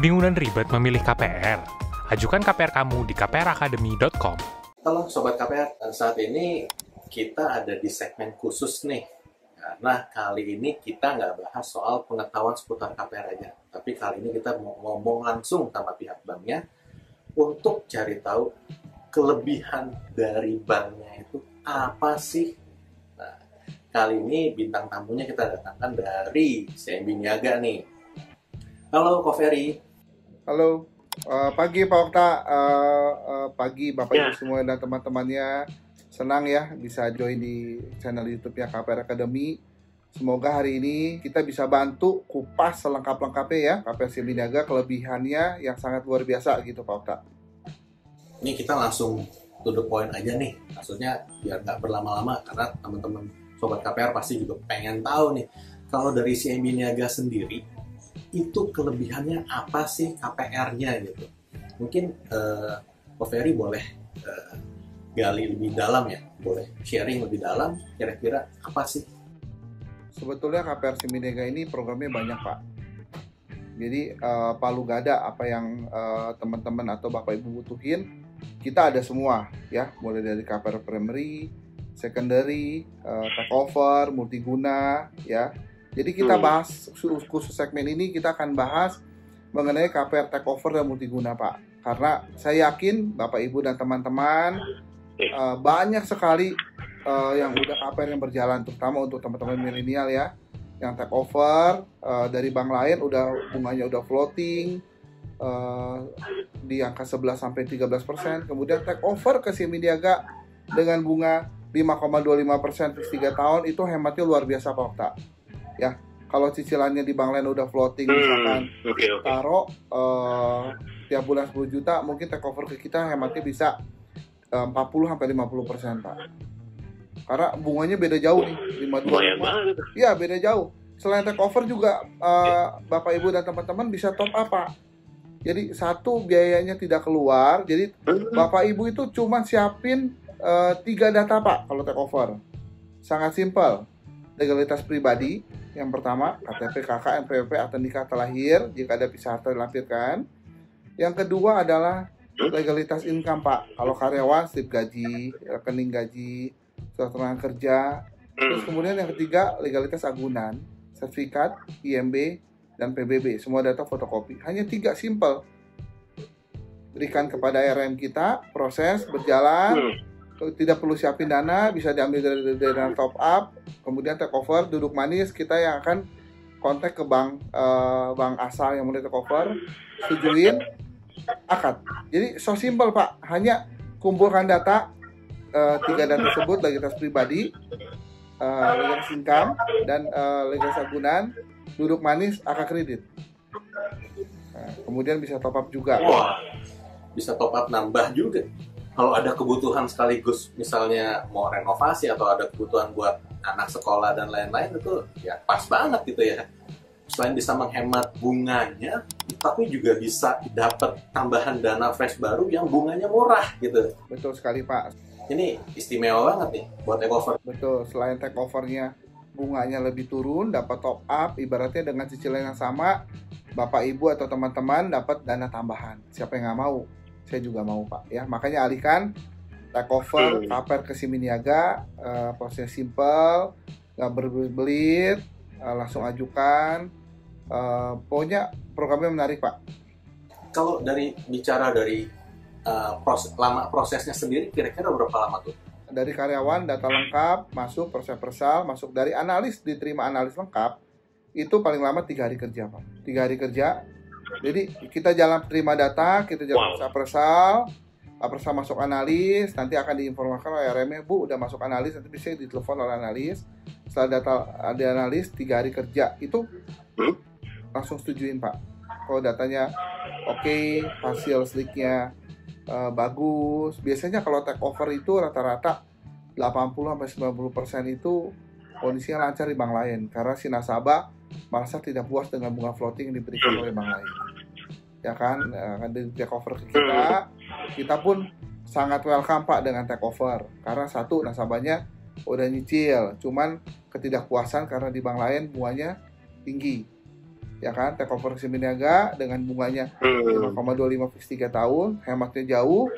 Bingung dan ribet memilih KPR? Ajukan KPR kamu di kpracademy.com. Halo Sobat KPR, saat ini kita ada di segmen khusus nih. Karena kali ini kita nggak bahas soal pengetahuan seputar KPR aja. Tapi kali ini kita mau ngomong langsung sama pihak banknya untuk cari tahu kelebihan dari banknya itu apa sih. Nah, kali ini bintang tamunya kita datangkan dari CMB Niaga nih. Halo Ko Ferry. Halo, uh, pagi Pak Okta, uh, uh, pagi Bapak Ya. Ibu semua dan teman-temannya. Senang ya bisa join di channel YouTube-nya KPR Academy. Semoga hari ini kita bisa bantu kupas selengkap-lengkapnya ya KPR Sibi Niaga kelebihannya yang sangat luar biasa gitu Pak Okta. Ini kita langsung to the point aja nih. Maksudnya biar nggak berlama-lama karena teman-teman Sobat KPR pasti juga pengen tahu nih. Kalau dari CMB Niaga sendiri, itu kelebihannya apa sih KPR-nya gitu. Mungkin Ko Ferry boleh eh, gali lebih dalam ya, boleh sharing lebih dalam kira-kira apa sih Sebetulnya KPR Sibi Niaga ini programnya banyak Pak. Jadi eh, palu gada apa yang eh, teman-teman atau Bapak Ibu butuhin, kita ada semua ya, mulai dari KPR primary, secondary, eh, take over, multiguna ya. Jadi kita Hmm. bahas khusus khusus segmen ini kita akan bahas mengenai KPR take over dan multiguna Pak. Karena saya yakin Bapak Ibu dan teman-teman eh, banyak sekali eh, yang udah KPR yang berjalan terutama untuk teman-teman milenial ya yang take over eh, dari bank lain udah bunganya udah floating eh, di angka 11 sampai 13 persen kemudian take over ke Niaga dengan bunga 5,25 persen 3 tahun itu hematnya luar biasa Pak Okta ya kalau cicilannya di bank lain udah floating misalkan Oke oke. taruh eh, tiap bulan 10 juta mungkin take over ke kita hematnya bisa eh, 40 sampai 50 persen Pak karena bunganya beda jauh nih 52 banget. Iya beda jauh. Selain take over juga eh, Bapak Ibu dan teman-teman bisa top up Pak. Jadi satu biayanya tidak keluar. Jadi Bapak Ibu itu cuma siapin eh, tiga data Pak kalau take over. Sangat simpel. Legalitas pribadi yang pertama KTP, KK, NPWP atau nikah terlahir jika ada pisah harta dilampirkan. Yang kedua adalah legalitas income Pak. Kalau karyawan slip gaji, rekening gaji, surat keterangan kerja, Terus kemudian yang ketiga legalitas agunan, sertifikat, IMB, dan PBB. Semua data fotokopi. Hanya tiga simple. Berikan kepada RM kita, proses berjalan, tidak perlu siapin dana, bisa diambil dari, dana top up, kemudian take over, duduk manis, kita yang akan kontak ke bank eh, bank asal yang mulai take over, setujuin, akad. Jadi so simple Pak, hanya kumpulkan data eh, tiga data tersebut, legalitas pribadi, eh, legalitas income dan eh, legalitas agunan duduk manis akad kredit Nah, kemudian bisa top up juga Wah, bisa top up nambah juga. Kalau ada kebutuhan sekaligus, misalnya mau renovasi atau ada kebutuhan buat anak sekolah dan lain-lain itu ya pas banget gitu ya. Selain bisa menghemat bunganya, tapi juga bisa dapat tambahan dana fresh baru yang bunganya murah gitu. betul sekali Pak Ini istimewa banget nih buat Ecover. betul selain take overnya bunganya lebih turun dapat top up ibaratnya dengan cicilan yang sama Bapak Ibu atau teman-teman dapat dana tambahan siapa yang nggak mau saya juga mau Pak. Ya makanya alihkan take over KPR ke Siminiaga eh, proses simple nggak berbelit eh, langsung ajukan. Eh, pokoknya programnya menarik Pak. Kalau dari bicara dari uh, proses, lama prosesnya sendiri, kira-kira berapa lama tuh? dari karyawan data lengkap masuk persel-persal masuk. Dari analis diterima analis lengkap itu paling lama tiga hari kerja pak. Tiga hari kerja jadi kita jalan terima data kita jalan persel-persal persel masuk analis nanti akan diinformasikan oleh RM bu udah masuk analis nanti bisa ditelepon oleh analis. Setelah data ada analis tiga hari kerja. Itu langsung setujuin pak. Kalau datanya oke hasil slicknya eh, bagus. Biasanya kalau take over itu rata-rata 80 sampai 90 persen itu kondisinya lancar di bank lain. Karena si nasabah merasa tidak puas dengan bunga floating yang diberikan oleh bank lain. Ya kan, Eh, kan di take over ke kita, kita pun sangat welcome Pak dengan take over. Karena satu nasabahnya udah nyicil, cuman ketidakpuasan karena di bank lain bunganya tinggi. ya kan? Take over Semi Niaga dengan bunganya Hmm. 5,25 fix 3 tahun. Hematnya jauh.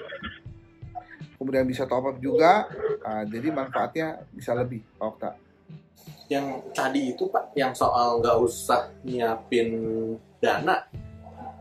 Kemudian bisa top up juga. Ah, jadi manfaatnya bisa lebih Pak Okta yang tadi itu Pak, yang soal nggak usah nyiapin dana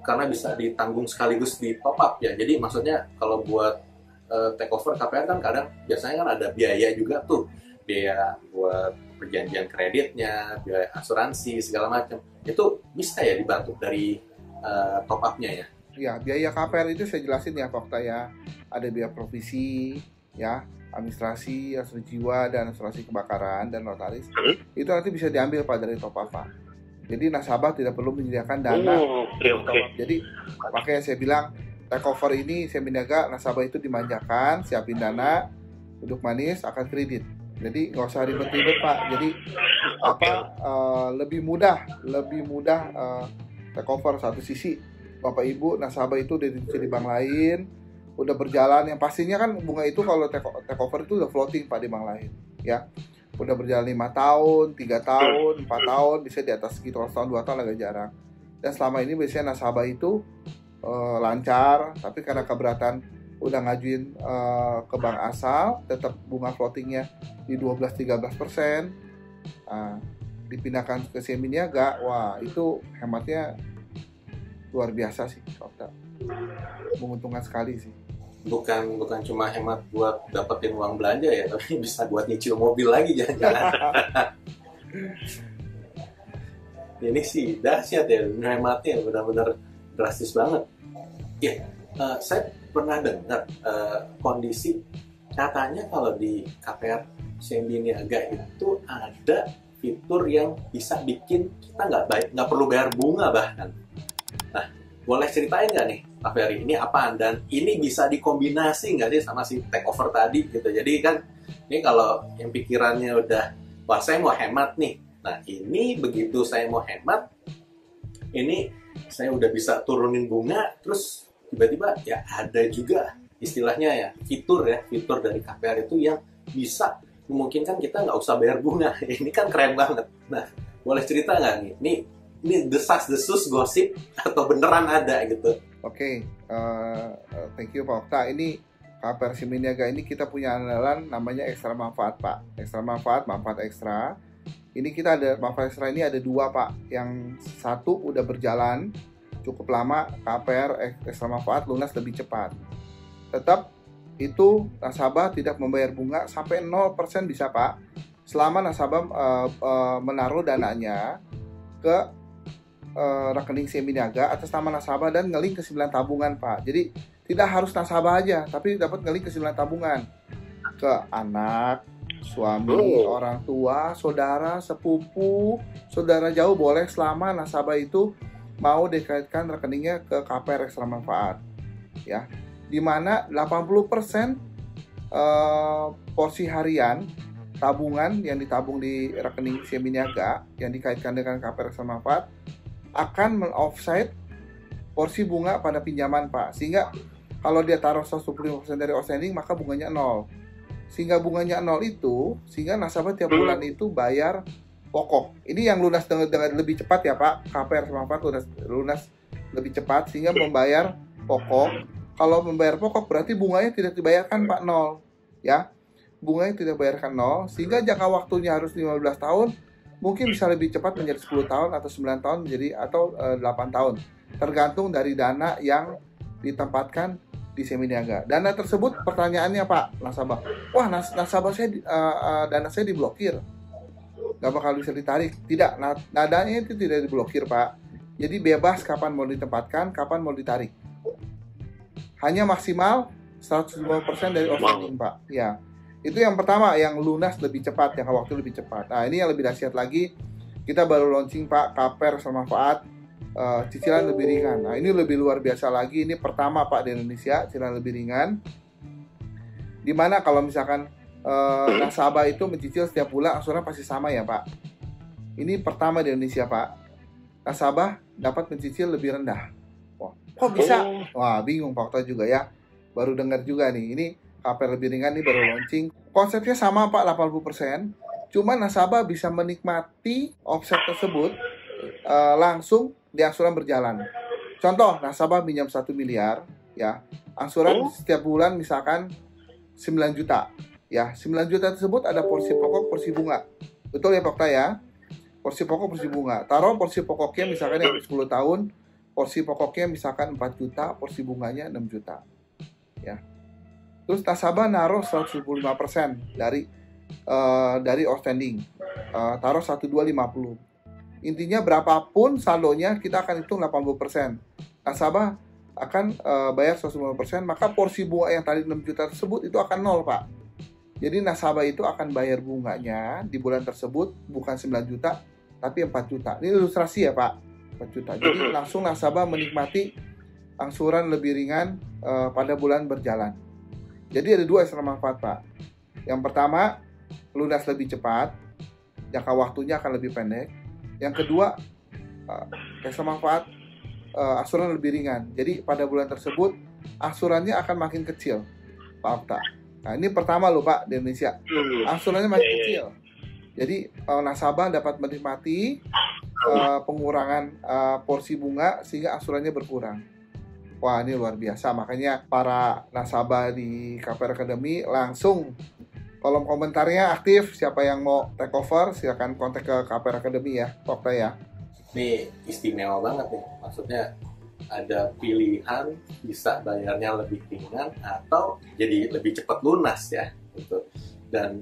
karena bisa ditanggung sekaligus di top up ya. Jadi maksudnya kalau buat eh, take over KPR kan kadang biasanya kan ada biaya juga tuh, biaya buat perjanjian kreditnya, biaya asuransi segala macam. Itu bisa ya dibantu dari eh, top up-nya ya. ya biaya KPR itu saya jelasin ya Pak ya ada biaya provisi ya administrasi asuransi jiwa dan asuransi kebakaran dan notaris Hmm. itu nanti bisa diambil Pak dari top Pak jadi nasabah tidak perlu menyediakan dana Oh, oke oke. Jadi makanya saya bilang take over ini saya Niaga nasabah itu dimanjakan, siapin dana, duduk manis akan kredit. Jadi nggak usah ribet-ribet pak. Jadi apa eh, lebih mudah, lebih mudah eh, take over satu sisi. Bapak Ibu nasabah itu udah di bank lain, udah berjalan. Yang pastinya kan bunga itu kalau take, take over itu udah floating pak di bank lain, ya. Udah berjalan lima tahun, tiga tahun, empat tahun, bisa di atas segitu kalau setahun dua tahun agak jarang dan selama ini biasanya nasabah itu eh, lancar tapi karena keberatan udah ngajuin eh, ke bank asal tetap bunga floatingnya di 12-13 persen Nah, dipindahkan ke semi niaga wah itu hematnya luar biasa sih menguntungkan sekali sih Bukan bukan cuma hemat buat dapetin uang belanja ya, tapi bisa buat nyicil mobil lagi jangan-jangan. ini sih dahsyat ya hematnya benar-benar drastis banget. Ya eh, saya pernah dengar eh, kondisi katanya kalau di KPR Sendi Niaga itu ada fitur yang bisa bikin kita nggak baik nggak perlu bayar bunga bahkan. Nah boleh ceritain nggak nih Pak Ferry ini apaan dan ini bisa dikombinasi nggak sih sama si take over tadi gitu jadi kan ini kalau yang pikirannya udah wah saya mau hemat nih Nah ini begitu saya mau hemat, ini saya udah bisa turunin bunga, terus tiba-tiba ya ada juga istilahnya ya fitur ya fitur dari KPR itu yang bisa memungkinkan kita nggak usah bayar bunga. Ini kan keren banget. Nah boleh cerita nggak nih? Ini ini desas desus gosip atau beneran ada gitu? Oke, eh, eh, thank you Pak Okta. Ini KPR Semi Niaga ini kita punya andalan namanya ekstra manfaat Pak. Ekstra manfaat, manfaat ekstra. Ini kita ada manfaat ekstra ini ada dua Pak. Yang satu udah berjalan cukup lama KPR ekstra manfaat lunas lebih cepat. Tetap itu nasabah tidak membayar bunga sampai 0% bisa Pak. Selama nasabah eh, eh, menaruh dananya ke eh, rekening Niaga atas nama nasabah dan ngelink ke 9 tabungan Pak. Jadi tidak harus nasabah aja, tapi dapat ngelink ke 9 tabungan ke anak, suami, Oh. orang tua, saudara, sepupu, saudara jauh boleh selama nasabah itu mau dikaitkan rekeningnya ke KPR ekstra manfaat. Ya. Di mana 80% eh, porsi harian tabungan yang ditabung di rekening Semi Niaga yang dikaitkan dengan KPR ekstra manfaat akan men-offset porsi bunga pada pinjaman Pak. Sehingga kalau dia taruh 125% dari outstanding maka bunganya nol. Sehingga bunganya nol itu sehingga nasabah tiap bulan itu bayar pokok. Ini yang lunas dengan, dengan lebih cepat ya Pak. KPR sama manfaat lunas, lunas lebih cepat sehingga membayar pokok. Kalau membayar pokok berarti bunganya tidak dibayarkan Pak nol. Ya. Bunganya tidak dibayarkan nol sehingga jangka waktunya harus 15 tahun mungkin bisa lebih cepat menjadi 10 tahun atau 9 tahun menjadi atau eh, 8 tahun tergantung dari dana yang ditempatkan di semi niaga. Dana tersebut pertanyaannya Pak nasabah, wah nas nasabah saya eh, eh, dana saya diblokir, nggak bakal bisa ditarik. Tidak, nah, nadanya itu tidak diblokir Pak. Jadi bebas kapan mau ditempatkan, kapan mau ditarik. Hanya maksimal 150% dari outstanding Pak. Ya, itu yang pertama yang lunas lebih cepat, yang waktu lebih cepat. Nah ini yang lebih dahsyat lagi, kita baru launching Pak KPR sama manfaat eh, cicilan lebih ringan. Nah, ini lebih luar biasa lagi. Ini pertama Pak di Indonesia, cicilan lebih ringan. Di mana kalau misalkan eh, nasabah itu mencicil setiap bulan, angsuran pasti sama ya Pak. Ini pertama di Indonesia Pak. Nasabah dapat mencicil lebih rendah. Wah, kok bisa? Oh, Wah, bingung Pak Okta juga ya. Baru dengar juga nih. Ini KPR lebih ringan nih baru launching. Konsepnya sama Pak 80%. Cuma nasabah bisa menikmati offset tersebut eh, langsung di angsuran berjalan. Contoh, nasabah minjam 1 miliar, ya, angsuran Hmm. setiap bulan misalkan 9 juta. Ya, 9 juta tersebut ada porsi pokok, porsi bunga. Betul ya, Pak Okta ya? Porsi pokok, porsi bunga. Taruh porsi pokoknya misalkan yang 10 tahun, porsi pokoknya misalkan 4 juta, porsi bunganya 6 juta. Ya. Terus nasabah naruh 125% dari eh, dari outstanding. Eh, taruh 1250. Intinya berapapun saldonya kita akan hitung 80%. Nasabah akan eh, bayar 150%, maka porsi bunga yang tadi 6 juta tersebut itu akan nol, Pak. Jadi nasabah itu akan bayar bunganya di bulan tersebut bukan 9 juta, tapi 4 juta. Ini ilustrasi ya, Pak. 4 juta. Jadi langsung nasabah menikmati angsuran lebih ringan eh, pada bulan berjalan. Jadi ada dua eksternal manfaat, Pak. Yang pertama, lunas lebih cepat, jangka waktunya akan lebih pendek. Yang kedua, eh, eksternal manfaat eh, angsuran lebih ringan. Jadi pada bulan tersebut angsurannya akan makin kecil, Pak Okta. Nah ini pertama loh Pak di Indonesia, Hmm. angsurannya makin Iya, iya, kecil. Jadi eh, nasabah dapat menikmati pengurangan porsi bunga sehingga angsurannya berkurang. Wah ini luar biasa, makanya para nasabah di KPR Academy langsung kolom komentarnya aktif. Siapa yang mau take over silakan kontak ke KPR Academy ya, Okta ya. Ini istimewa banget nih. Maksudnya ada pilihan bisa bayarnya lebih ringan atau jadi lebih cepat lunas ya gitu. Dan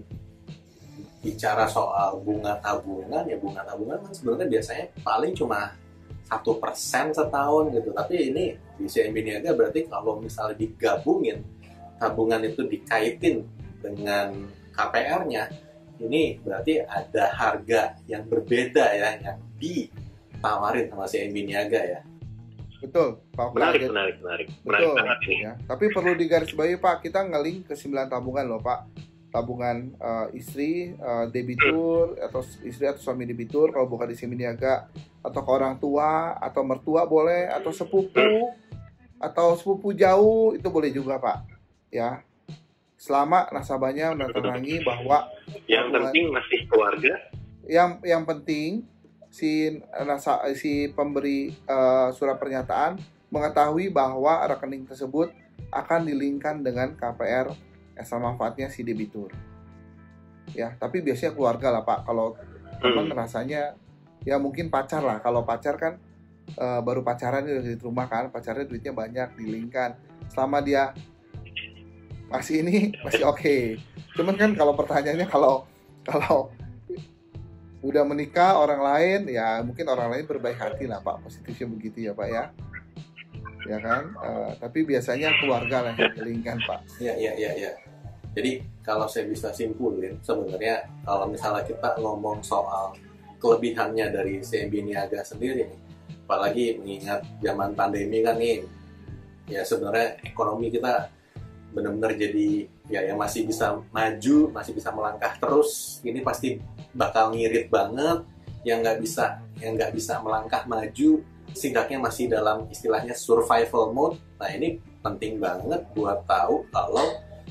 bicara soal bunga tabungan ya bunga tabungan kan sebenarnya biasanya paling cuma satu persen setahun gitu tapi ini di CMB Niaga berarti kalau misalnya digabungin tabungan itu dikaitin dengan KPR-nya ini berarti ada harga yang berbeda ya yang ditawarin sama CMB Niaga ya Betul, Pak. Menarik, menarik, menarik. Menarik Betul. banget ini. ya. Tapi perlu digarisbawahi Pak, kita ngeling ke 9 tabungan loh Pak. Tabungan eh, istri, eh, debitur atau istri atau suami debitur kalau bukan di sini niaga atau ke orang tua atau mertua boleh atau sepupu atau sepupu jauh itu boleh juga Pak. Ya. Selama nasabahnya menandatangi bahwa Yang Tabungan. penting masih keluarga. yang yang penting si nasa, si pemberi eh, surat pernyataan mengetahui bahwa rekening tersebut akan dilingkan dengan KPR asal manfaatnya si debitur. Ya, tapi biasanya keluarga lah Pak. Kalau teman Hmm. rasanya ya mungkin pacar lah. Kalau pacar kan eh, baru pacaran di rumah kan, pacarnya duitnya banyak dilingkan. Selama dia masih ini masih oke. Cuman kan kalau pertanyaannya kalau kalau udah menikah orang lain ya mungkin orang lain berbaik hati lah Pak positifnya begitu ya Pak ya ya kan Eh, tapi biasanya keluarga lah yang dilingkan Pak Iya, iya, iya, iya. Jadi kalau saya bisa simpulin, sebenarnya kalau misalnya kita ngomong soal kelebihannya dari CMB Niaga sendiri apalagi mengingat zaman pandemi kan nih, ya sebenarnya ekonomi kita benar-benar jadi ya yang masih bisa maju, masih bisa melangkah terus, ini pasti bakal ngirit banget, yang nggak bisa yang nggak bisa melangkah maju, setidaknya masih dalam istilahnya survival mode. Nah ini penting banget buat tahu kalau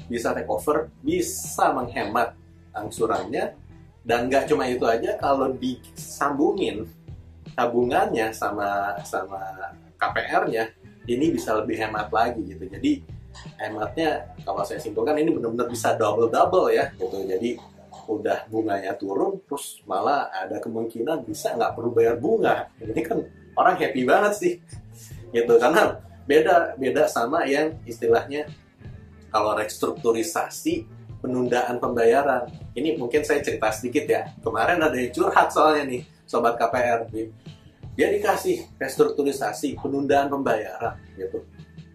bisa take over, bisa menghemat angsurannya, dan nggak cuma itu aja, kalau disambungin tabungannya sama sama KPR-nya, ini bisa lebih hemat lagi gitu. Jadi hematnya kalau saya simpulkan ini benar-benar bisa double double ya gitu. Jadi udah bunganya turun, terus malah ada kemungkinan bisa nggak perlu bayar bunga. Ini kan orang happy banget sih, gitu karena beda beda sama yang istilahnya kalau restrukturisasi penundaan pembayaran. Ini mungkin saya cerita sedikit ya. Kemarin ada yang curhat soalnya nih, sobat KPR. Dia dikasih restrukturisasi penundaan pembayaran gitu.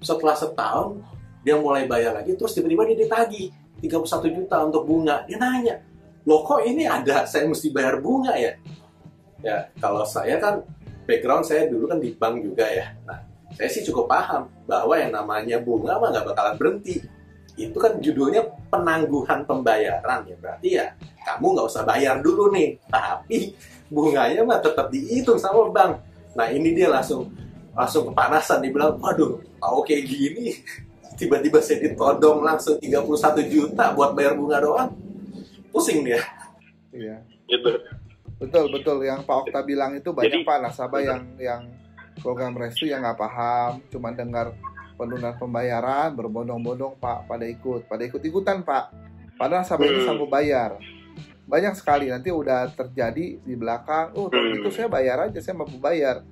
Setelah setahun dia mulai bayar lagi, terus tiba-tiba dia ditagih 31 juta untuk bunga. Dia nanya, loh kok ini ada saya mesti bayar bunga ya? Ya kalau saya kan background saya dulu kan di bank juga ya. Nah saya sih cukup paham bahwa yang namanya bunga mah nggak bakalan berhenti itu kan judulnya penangguhan pembayaran ya berarti ya kamu nggak usah bayar dulu nih. Tapi bunganya mah tetap dihitung sama bank. Nah ini dia langsung langsung kepanasan dibilang waduh tahu kayak gini. Tiba-tiba saya ditodong langsung 31 juta buat bayar bunga doang. Pusing dia. Iya. Gitu. betul betul. Yang Pak Okta bilang itu banyak Jadi- Pak. Nasabah yang yang program restu yang nggak paham, cuma dengar penundaan pembayaran berbondong-bondong Pak pada ikut, pada ikut ikutan Pak. Padahal nasabah ini Hmm. sanggup bayar. Banyak sekali nanti udah terjadi di belakang, oh kalau Hmm. itu saya bayar aja, saya mampu bayar.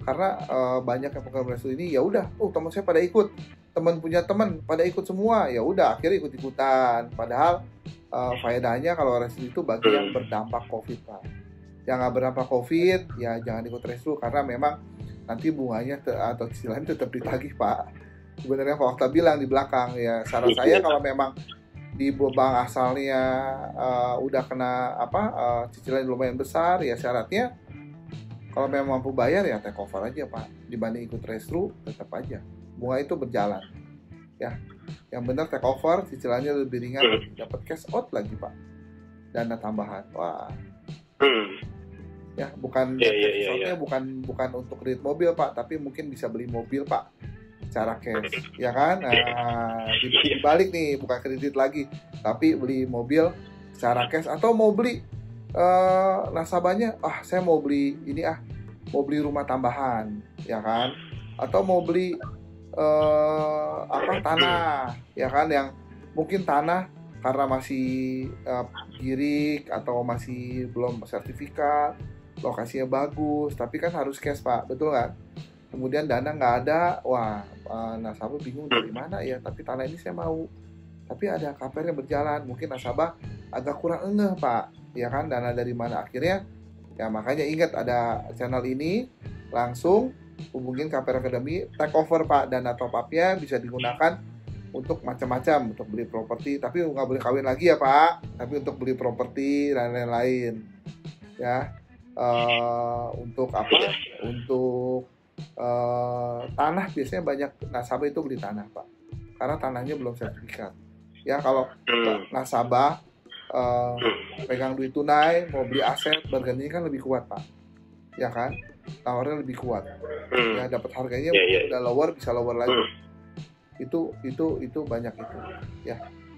Karena eh, banyak yang program restu ini ya udah, oh teman saya pada ikut, teman punya teman pada ikut semua, ya udah akhirnya ikut ikutan. Padahal eh, faedahnya kalau restu itu bagi yang Hmm. berdampak COVID Pak. Yang nggak berdampak COVID ya jangan ikut restu karena memang nanti bunganya atau cicilannya tetap ditagih Pak. Sebenarnya Pak Okta bilang di belakang ya saran Iya. saya kalau memang di bank asalnya eh, udah kena apa eh, cicilan lumayan besar ya syaratnya kalau memang mampu bayar ya take over aja Pak dibanding ikut restu tetap aja bunga itu berjalan ya yang benar take over cicilannya lebih ringan Hmm. dapat cash out lagi Pak dana tambahan wah Hmm. ya bukan Iya, iya, cash iya, outnya iya. bukan bukan untuk kredit mobil Pak tapi mungkin bisa beli mobil Pak secara cash ya kan? Nah, di- dibalik nih bukan kredit lagi tapi beli mobil secara cash atau mau beli eh, nasabahnya ah saya mau beli ini ah mau beli rumah tambahan ya kan? Atau mau beli eh, apa tanah ya kan? Yang mungkin tanah karena masih girik atau masih belum sertifikat lokasinya bagus tapi kan harus cash pak. Betul kan kemudian dana nggak ada. Wah eh, nasabah bingung dari mana ya tapi tanah ini saya mau. Tapi ada KPR yang berjalan. Mungkin nasabah agak kurang engeh pak. Ya kan dana dari mana? Akhirnya ya makanya ingat ada channel ini. Langsung hubungin KPR Academy. Take over pak. Dana top upnya bisa digunakan untuk macam-macam. Untuk beli properti. Tapi nggak boleh kawin lagi ya pak. Tapi untuk beli properti dan lain-lain. Ya. Eh, untuk apa? Untuk eh, tanah biasanya banyak nasabah itu beli tanah pak. Karena tanahnya belum sertifikat. Ya kalau Hmm. nasabah eh, pegang duit tunai mau beli aset bergantinya kan lebih kuat pak. Ya kan? Tawarnya lebih kuat. Hmm. ya dapat harganya Iya, iya. udah lower bisa lower lagi. Hmm. itu itu itu banyak itu.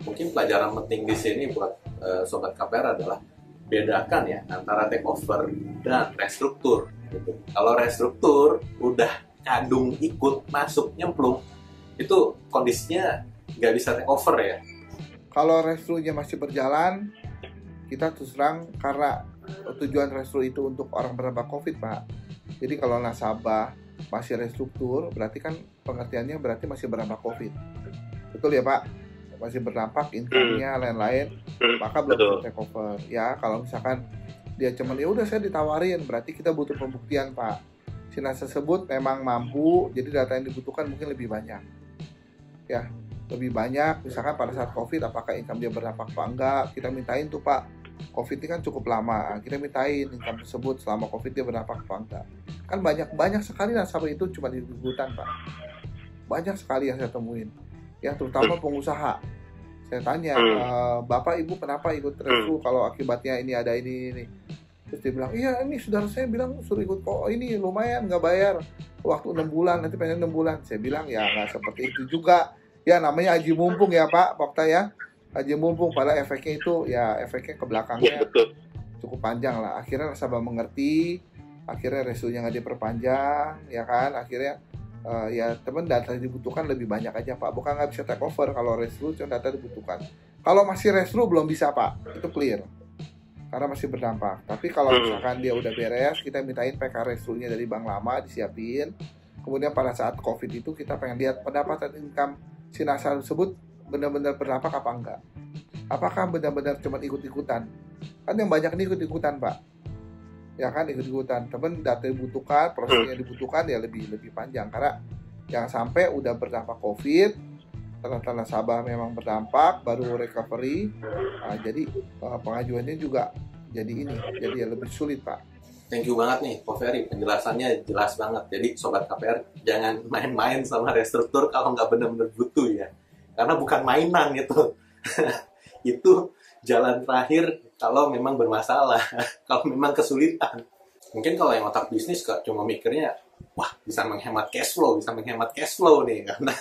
Mungkin pelajaran penting di sini buat eh, sobat KPR adalah bedakan ya antara take over dan restruktur. Gitu. Kalau restruktur udah kadung ikut masuk nyemplung itu kondisinya nggak bisa take over ya. kalau restrunya masih berjalan kita terus terang karena tujuan restru itu untuk orang berdampak covid pak jadi kalau nasabah masih restruktur berarti kan pengertiannya berarti masih berdampak covid betul ya pak masih berdampak income-nya lain-lain Hmm. maka belum Betul. take over ya kalau misalkan dia cuman ya udah saya ditawarin berarti kita butuh pembuktian pak. Si nas tersebut memang mampu jadi data yang dibutuhkan mungkin lebih banyak. Ya lebih banyak misalkan pada saat covid apakah income dia berdampak apa enggak? Kita mintain tuh pak covid ini kan cukup lama. Kita mintain income tersebut selama covid dia berdampak apa enggak. Kan banyak banyak sekali nasabah itu cuma di hutan pak. Banyak sekali yang saya temuin ya terutama pengusaha. Saya tanya Hmm. "Eh, bapak ibu kenapa ikut restu kalau akibatnya ini ada ini ini terus dia bilang iya ini saudara saya bilang suruh ikut kok. Ini lumayan nggak bayar. Waktu enam bulan nanti pengen enam bulan. Saya bilang ya nggak seperti itu juga. Ya namanya aji mumpung ya pak Pokta ya. Aji mumpung pada efeknya itu ya efeknya ke Ya, belakangnya betul. cukup panjang lah. Akhirnya nasabah mengerti akhirnya restunya nggak diperpanjang ya kan? Akhirnya eh, ya teman data yang dibutuhkan lebih banyak aja pak. Bukan nggak bisa take over. Kalau restu cuma data dibutuhkan. Kalau masih restu belum bisa pak. Itu clear. Karena masih berdampak. Tapi kalau Hmm. misalkan dia udah beres kita mintain PK restunya dari bank lama disiapin. Kemudian pada saat covid itu kita pengen lihat pendapatan income si nasabah tersebut benar-benar berdampak apa enggak. Apakah benar-benar cuma ikut-ikutan? Kan yang banyak ini ikut-ikutan pak ya kan ikut-ikutan temen data dibutuhkan prosesnya dibutuhkan ya lebih lebih panjang karena jangan sampai udah berdampak covid ternyata nasabah memang berdampak baru recovery Nah, jadi eh, pengajuannya juga jadi ini jadi ya lebih sulit pak Thank you banget nih, Ko Ferry. Penjelasannya jelas banget. Jadi, Sobat KPR, jangan main-main sama restruktur kalau nggak benar-benar butuh ya. Karena bukan mainan gitu. itu jalan terakhir kalau memang bermasalah, kalau memang kesulitan. Mungkin kalau yang otak bisnis kok cuma mikirnya, wah bisa menghemat cash flow, bisa menghemat cash flow nih. Karena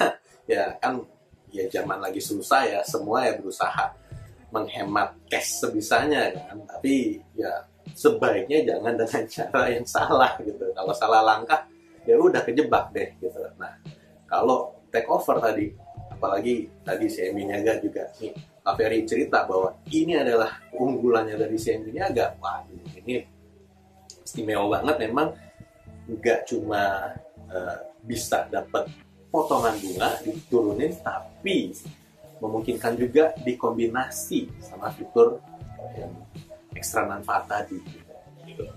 ya kan ya zaman lagi susah ya, semua ya berusaha menghemat cash sebisanya kan. Tapi ya sebaiknya jangan dengan cara yang salah gitu. Kalau salah langkah ya udah kejebak deh gitu. Nah kalau take over tadi, apalagi tadi si Emi Niaga juga nih Kak Ferry cerita bahwa ini adalah unggulannya dari si Niaga. Wah ini istimewa banget memang nggak cuma uh, bisa dapat potongan bunga diturunin tapi memungkinkan juga dikombinasi sama fitur yang ekstra manfaat tadi.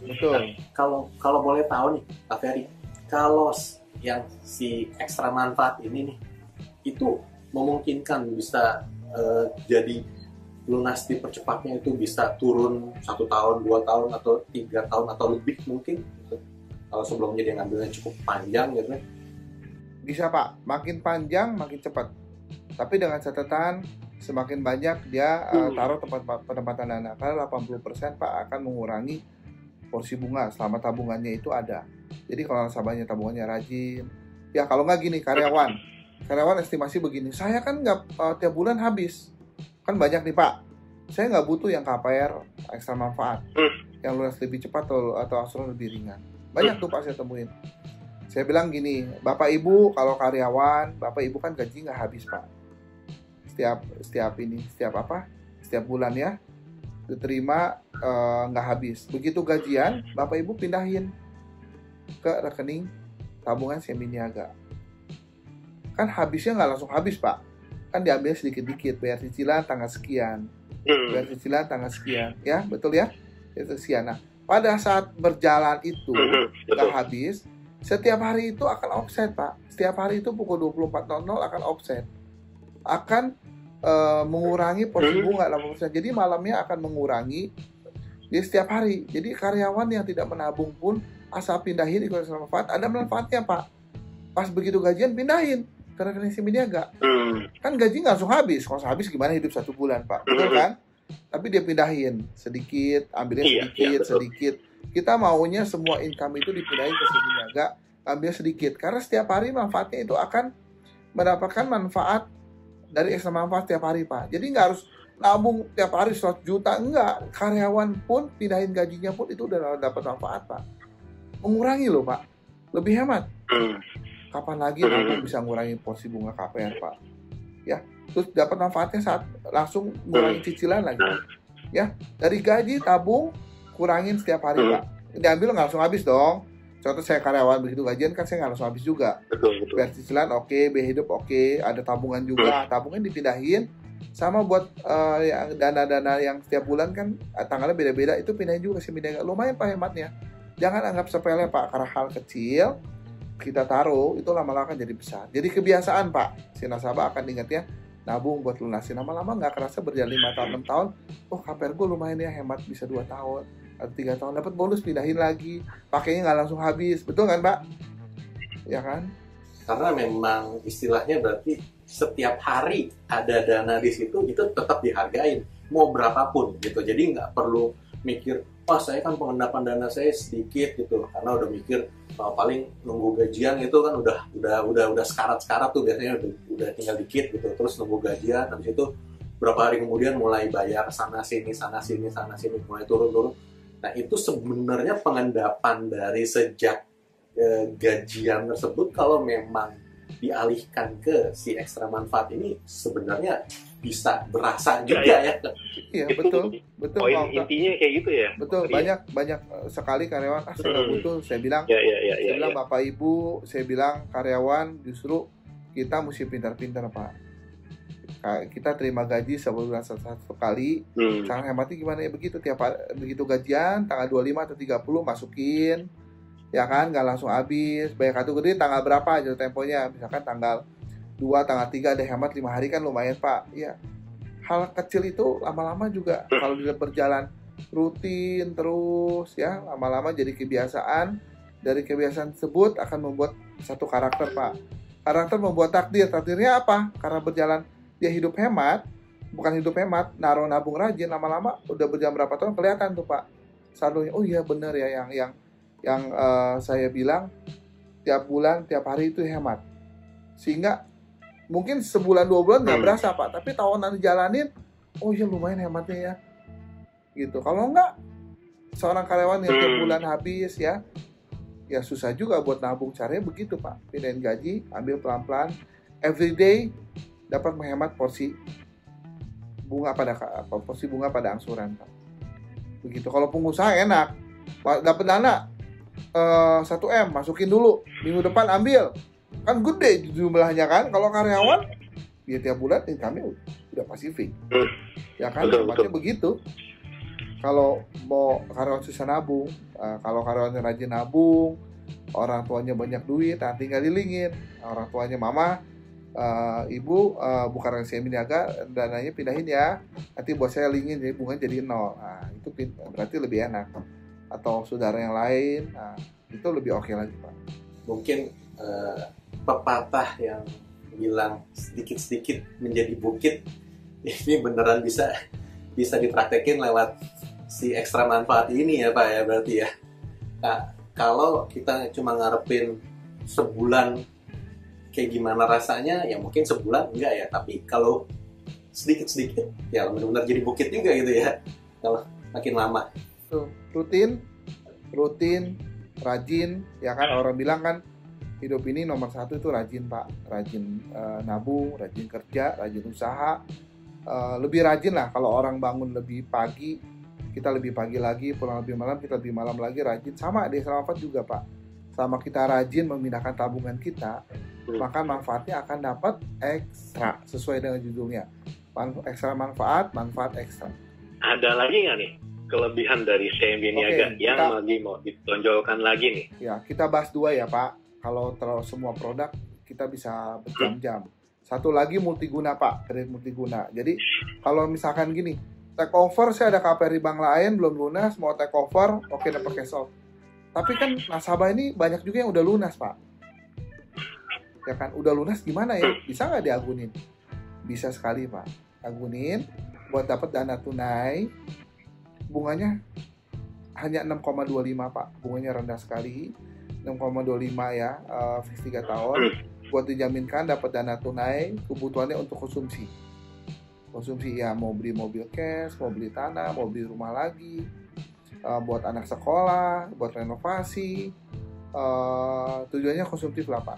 Betul. Nah, kalau kalau boleh tahu nih, Kak Ferry, kalau yang si ekstra manfaat ini nih, itu memungkinkan bisa uh, jadi lunas percepatnya itu bisa turun satu tahun, dua tahun atau tiga tahun atau lebih mungkin. Gitu. Kalau sebelumnya dia ngambilnya cukup panjang gitu. Bisa pak, makin panjang makin cepat. Tapi dengan catatan semakin banyak dia uh, taruh tempat penempatan dana karena 80% Pak akan mengurangi porsi bunga selama tabungannya itu ada. Jadi kalau nasabahnya tabungannya rajin, ya kalau nggak gini karyawan, karyawan estimasi begini, saya kan nggak uh, tiap bulan habis, kan banyak nih Pak. Saya nggak butuh yang KPR ekstra manfaat, yang lunas lebih cepat atau atau asuransi lebih ringan. Banyak tuh Pak saya temuin. Saya bilang gini, Bapak Ibu kalau karyawan, Bapak Ibu kan gaji nggak habis Pak. Setiap setiap ini setiap apa? Setiap bulan ya diterima eh, nggak uh, habis. Begitu gajian bapak ibu pindahin ke rekening tabungan semi niaga kan habisnya nggak langsung habis pak kan diambil sedikit-dikit bayar cicilan tanggal sekian hmm. bayar cicilan tanggal sekian ya betul ya itu sekian nah pada saat berjalan itu hmm, nggak habis setiap hari itu akan offset pak setiap hari itu pukul 24.00 akan offset akan uh, mengurangi porsi hmm. bunga 80%. Jadi malamnya akan mengurangi di setiap hari. Jadi karyawan yang tidak menabung pun asal pindahin ikut manfaat, ada manfaatnya Pak. Pas begitu gajian pindahin ke rekening Siminiaga. Hmm. Kan gaji nggak langsung habis. Kalau habis gimana hidup satu bulan Pak? Betul kan? Tapi dia pindahin sedikit, ambilnya iya, sedikit, iya, sedikit. Kita maunya semua income itu dipindahin ke Siminiaga, ambil sedikit. Karena setiap hari manfaatnya itu akan mendapatkan manfaat dari ekstra manfaat tiap hari Pak. Jadi nggak harus nabung tiap hari 100 juta, enggak. Karyawan pun pindahin gajinya pun itu udah dapat manfaat Pak. Mengurangi loh Pak, lebih hemat. Hmm. Kapan lagi hmm. nabung bisa ngurangi porsi bunga KPR Pak? Ya, terus dapat manfaatnya saat langsung ngurangi hmm. cicilan lagi. Ya, dari gaji tabung kurangin setiap hari Pak. Diambil nggak langsung habis dong contoh saya karyawan begitu gajian kan saya nggak langsung habis juga betul betul biar cicilan oke okay, biaya hidup oke okay, ada tabungan juga hmm. tabungan dipindahin sama buat uh, yang dana-dana yang setiap bulan kan eh, tanggalnya beda-beda itu pindahin juga sih pindahin lumayan pak hematnya jangan anggap sepele pak karena hal kecil kita taruh itu lama-lama akan jadi besar. Jadi kebiasaan pak. Si nasabah akan ingat ya nabung buat lunasin lama-lama nggak kerasa berjalan lima tahun enam tahun oh KPR gue lumayan ya hemat bisa dua tahun atau tiga tahun dapat bonus pindahin lagi. Pakainya nggak langsung habis. Betul kan pak? Ya kan? Karena memang istilahnya berarti setiap hari ada dana di situ itu tetap dihargain mau berapapun gitu. Jadi nggak perlu mikir wah saya kan pengendapan dana saya sedikit gitu. Karena udah mikir oh, paling nunggu gajian itu kan udah udah udah udah sekarat sekarat tuh biasanya udah, udah tinggal dikit gitu. Terus nunggu gajian habis itu berapa hari kemudian mulai bayar sana sini sana sini sana sini mulai turun turun Nah itu sebenarnya pengendapan dari sejak e, gajian tersebut kalau memang dialihkan ke si ekstra manfaat ini sebenarnya bisa berasa juga ya. ya. Iya betul betul. Poin intinya kayak gitu ya. Betul iya. banyak banyak eh, sekali karyawan ah saya hmm. butuh saya bilang ya, ya, ya, saya ya, bilang ya. bapak ibu saya bilang karyawan justru kita mesti pintar-pintar pak kita terima gaji sebulan satu, satu kali hmm. cara hematnya gimana ya begitu tiap begitu gajian tanggal 25 atau 30 masukin ya kan nggak langsung habis. Bayar kartu gede tanggal berapa aja temponya. Misalkan tanggal 2 tanggal 3 ada hemat lima hari kan lumayan pak. Ya hal kecil itu lama-lama juga kalau dia berjalan rutin terus ya. Lama-lama jadi kebiasaan. Dari kebiasaan tersebut akan membuat satu karakter pak. Karakter membuat takdir. Takdirnya apa? Karena berjalan dia hidup hemat bukan hidup hemat naruh nabung rajin lama-lama udah berjam berapa tahun kelihatan tuh pak. Saldonya oh iya bener ya yang yang yang uh, saya bilang tiap bulan tiap hari itu hemat. Sehingga mungkin sebulan dua bulan nggak hmm. berasa pak. Tapi tahunan jalanin oh iya lumayan hematnya ya. Gitu. Kalau enggak seorang karyawan yang tiap Hmm. bulan habis ya ya susah juga buat nabung. Caranya begitu pak. Pindahin gaji ambil pelan-pelan. Everyday dapat menghemat porsi bunga pada apa, porsi bunga pada angsuran pak. Begitu. Kalau pengusaha enak dapat dana 1 m masukin dulu. Minggu depan ambil. Kan gede jumlahnya kan. Kalau karyawan ya tiap bulan eh, kami udah pasti fix Hmm. ya kan? Betul, tempatnya begitu. Kalau mau karyawan susah nabung eh, kalau karyawan rajin nabung orang tuanya banyak duit nah tinggal dilingin. Orang tuanya mama eh, ibu eh, bukan orang niaga dananya pindahin ya. Nanti buat saya lingin jadi bunganya jadi nol. Nah itu berarti lebih enak atau saudara yang lain. Nah itu lebih oke lagi pak. Mungkin eh, pepatah yang bilang sedikit-sedikit menjadi bukit ini beneran bisa bisa dipraktekin lewat si ekstra manfaat ini ya Pak ya berarti ya. Nah, kalau kita cuma ngarepin sebulan kayak gimana rasanya ya mungkin sebulan enggak ya tapi kalau sedikit-sedikit ya benar-benar jadi bukit juga gitu ya. Kalau makin lama. Tuh rutin rutin rajin ya kan? Orang bilang kan hidup ini nomor satu itu rajin pak. Rajin eh, nabung rajin kerja rajin usaha. Eh, lebih rajin lah kalau orang bangun lebih pagi kita lebih pagi lagi pulang lebih malam kita lebih malam lagi rajin. Sama di Selamat juga pak. Sama kita rajin memindahkan tabungan kita maka manfaatnya akan dapat ekstra sesuai dengan judulnya. Man- ekstra manfaat manfaat ekstra. Ada lagi nggak nih kelebihan dari CMB Niaga Oke, yang kita- lagi mau ditonjolkan lagi nih? Ya, kita bahas dua ya Pak. Kalau terlalu semua produk kita bisa berjam-jam. Satu lagi multiguna Pak, kredit multiguna. Jadi kalau misalkan gini, take over saya ada KPR di bank lain belum lunas, mau take over, oke dapat cash out. Tapi kan nasabah ini banyak juga yang udah lunas Pak. Ya kan, udah lunas gimana ya? Bisa nggak diagunin? Bisa sekali Pak. Agunin buat dapat dana tunai, bunganya hanya 6,25 Pak. Bunganya rendah sekali. 6,25 ya, eh, fix 3 tahun. Buat dijaminkan dapat dana tunai, kebutuhannya untuk konsumsi. Konsumsi ya mau beli mobil cash, mau beli tanah, mau beli rumah lagi, eh, buat anak sekolah, buat renovasi. eh, tujuannya konsumtif lah Pak.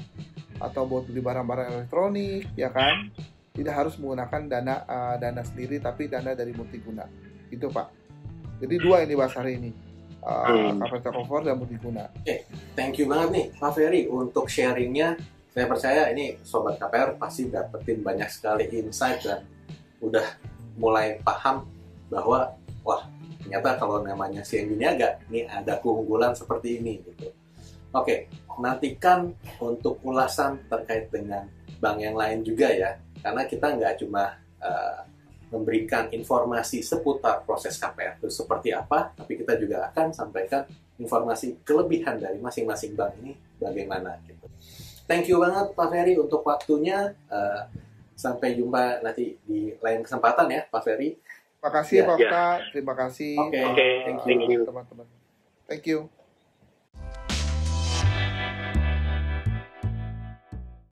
Atau buat beli barang-barang elektronik, ya kan? Tidak harus menggunakan dana eh, dana sendiri, tapi dana dari multiguna. Itu Pak. Jadi dua ini bahas hari ini. Uh, Hmm. Capital cover dan multiguna. thank you banget nih Pak Ferry untuk sharingnya. Saya percaya ini Sobat KPR pasti dapetin banyak sekali insight dan udah mulai paham bahwa wah ternyata kalau namanya CMB Niaga ini ada keunggulan seperti ini gitu. Oke, nantikan untuk ulasan terkait dengan bank yang lain juga ya, karena kita nggak cuma uh, memberikan informasi seputar proses KPR itu seperti apa, tapi kita juga akan sampaikan informasi kelebihan dari masing-masing bank ini bagaimana gitu. Thank you banget Pak Ferry untuk waktunya. Uh, sampai jumpa nanti di lain kesempatan ya Pak Ferry. Terima kasih Ya. Pak Ya. Terima kasih Oke, Oke, uh, thank you. teman-teman. Thank you.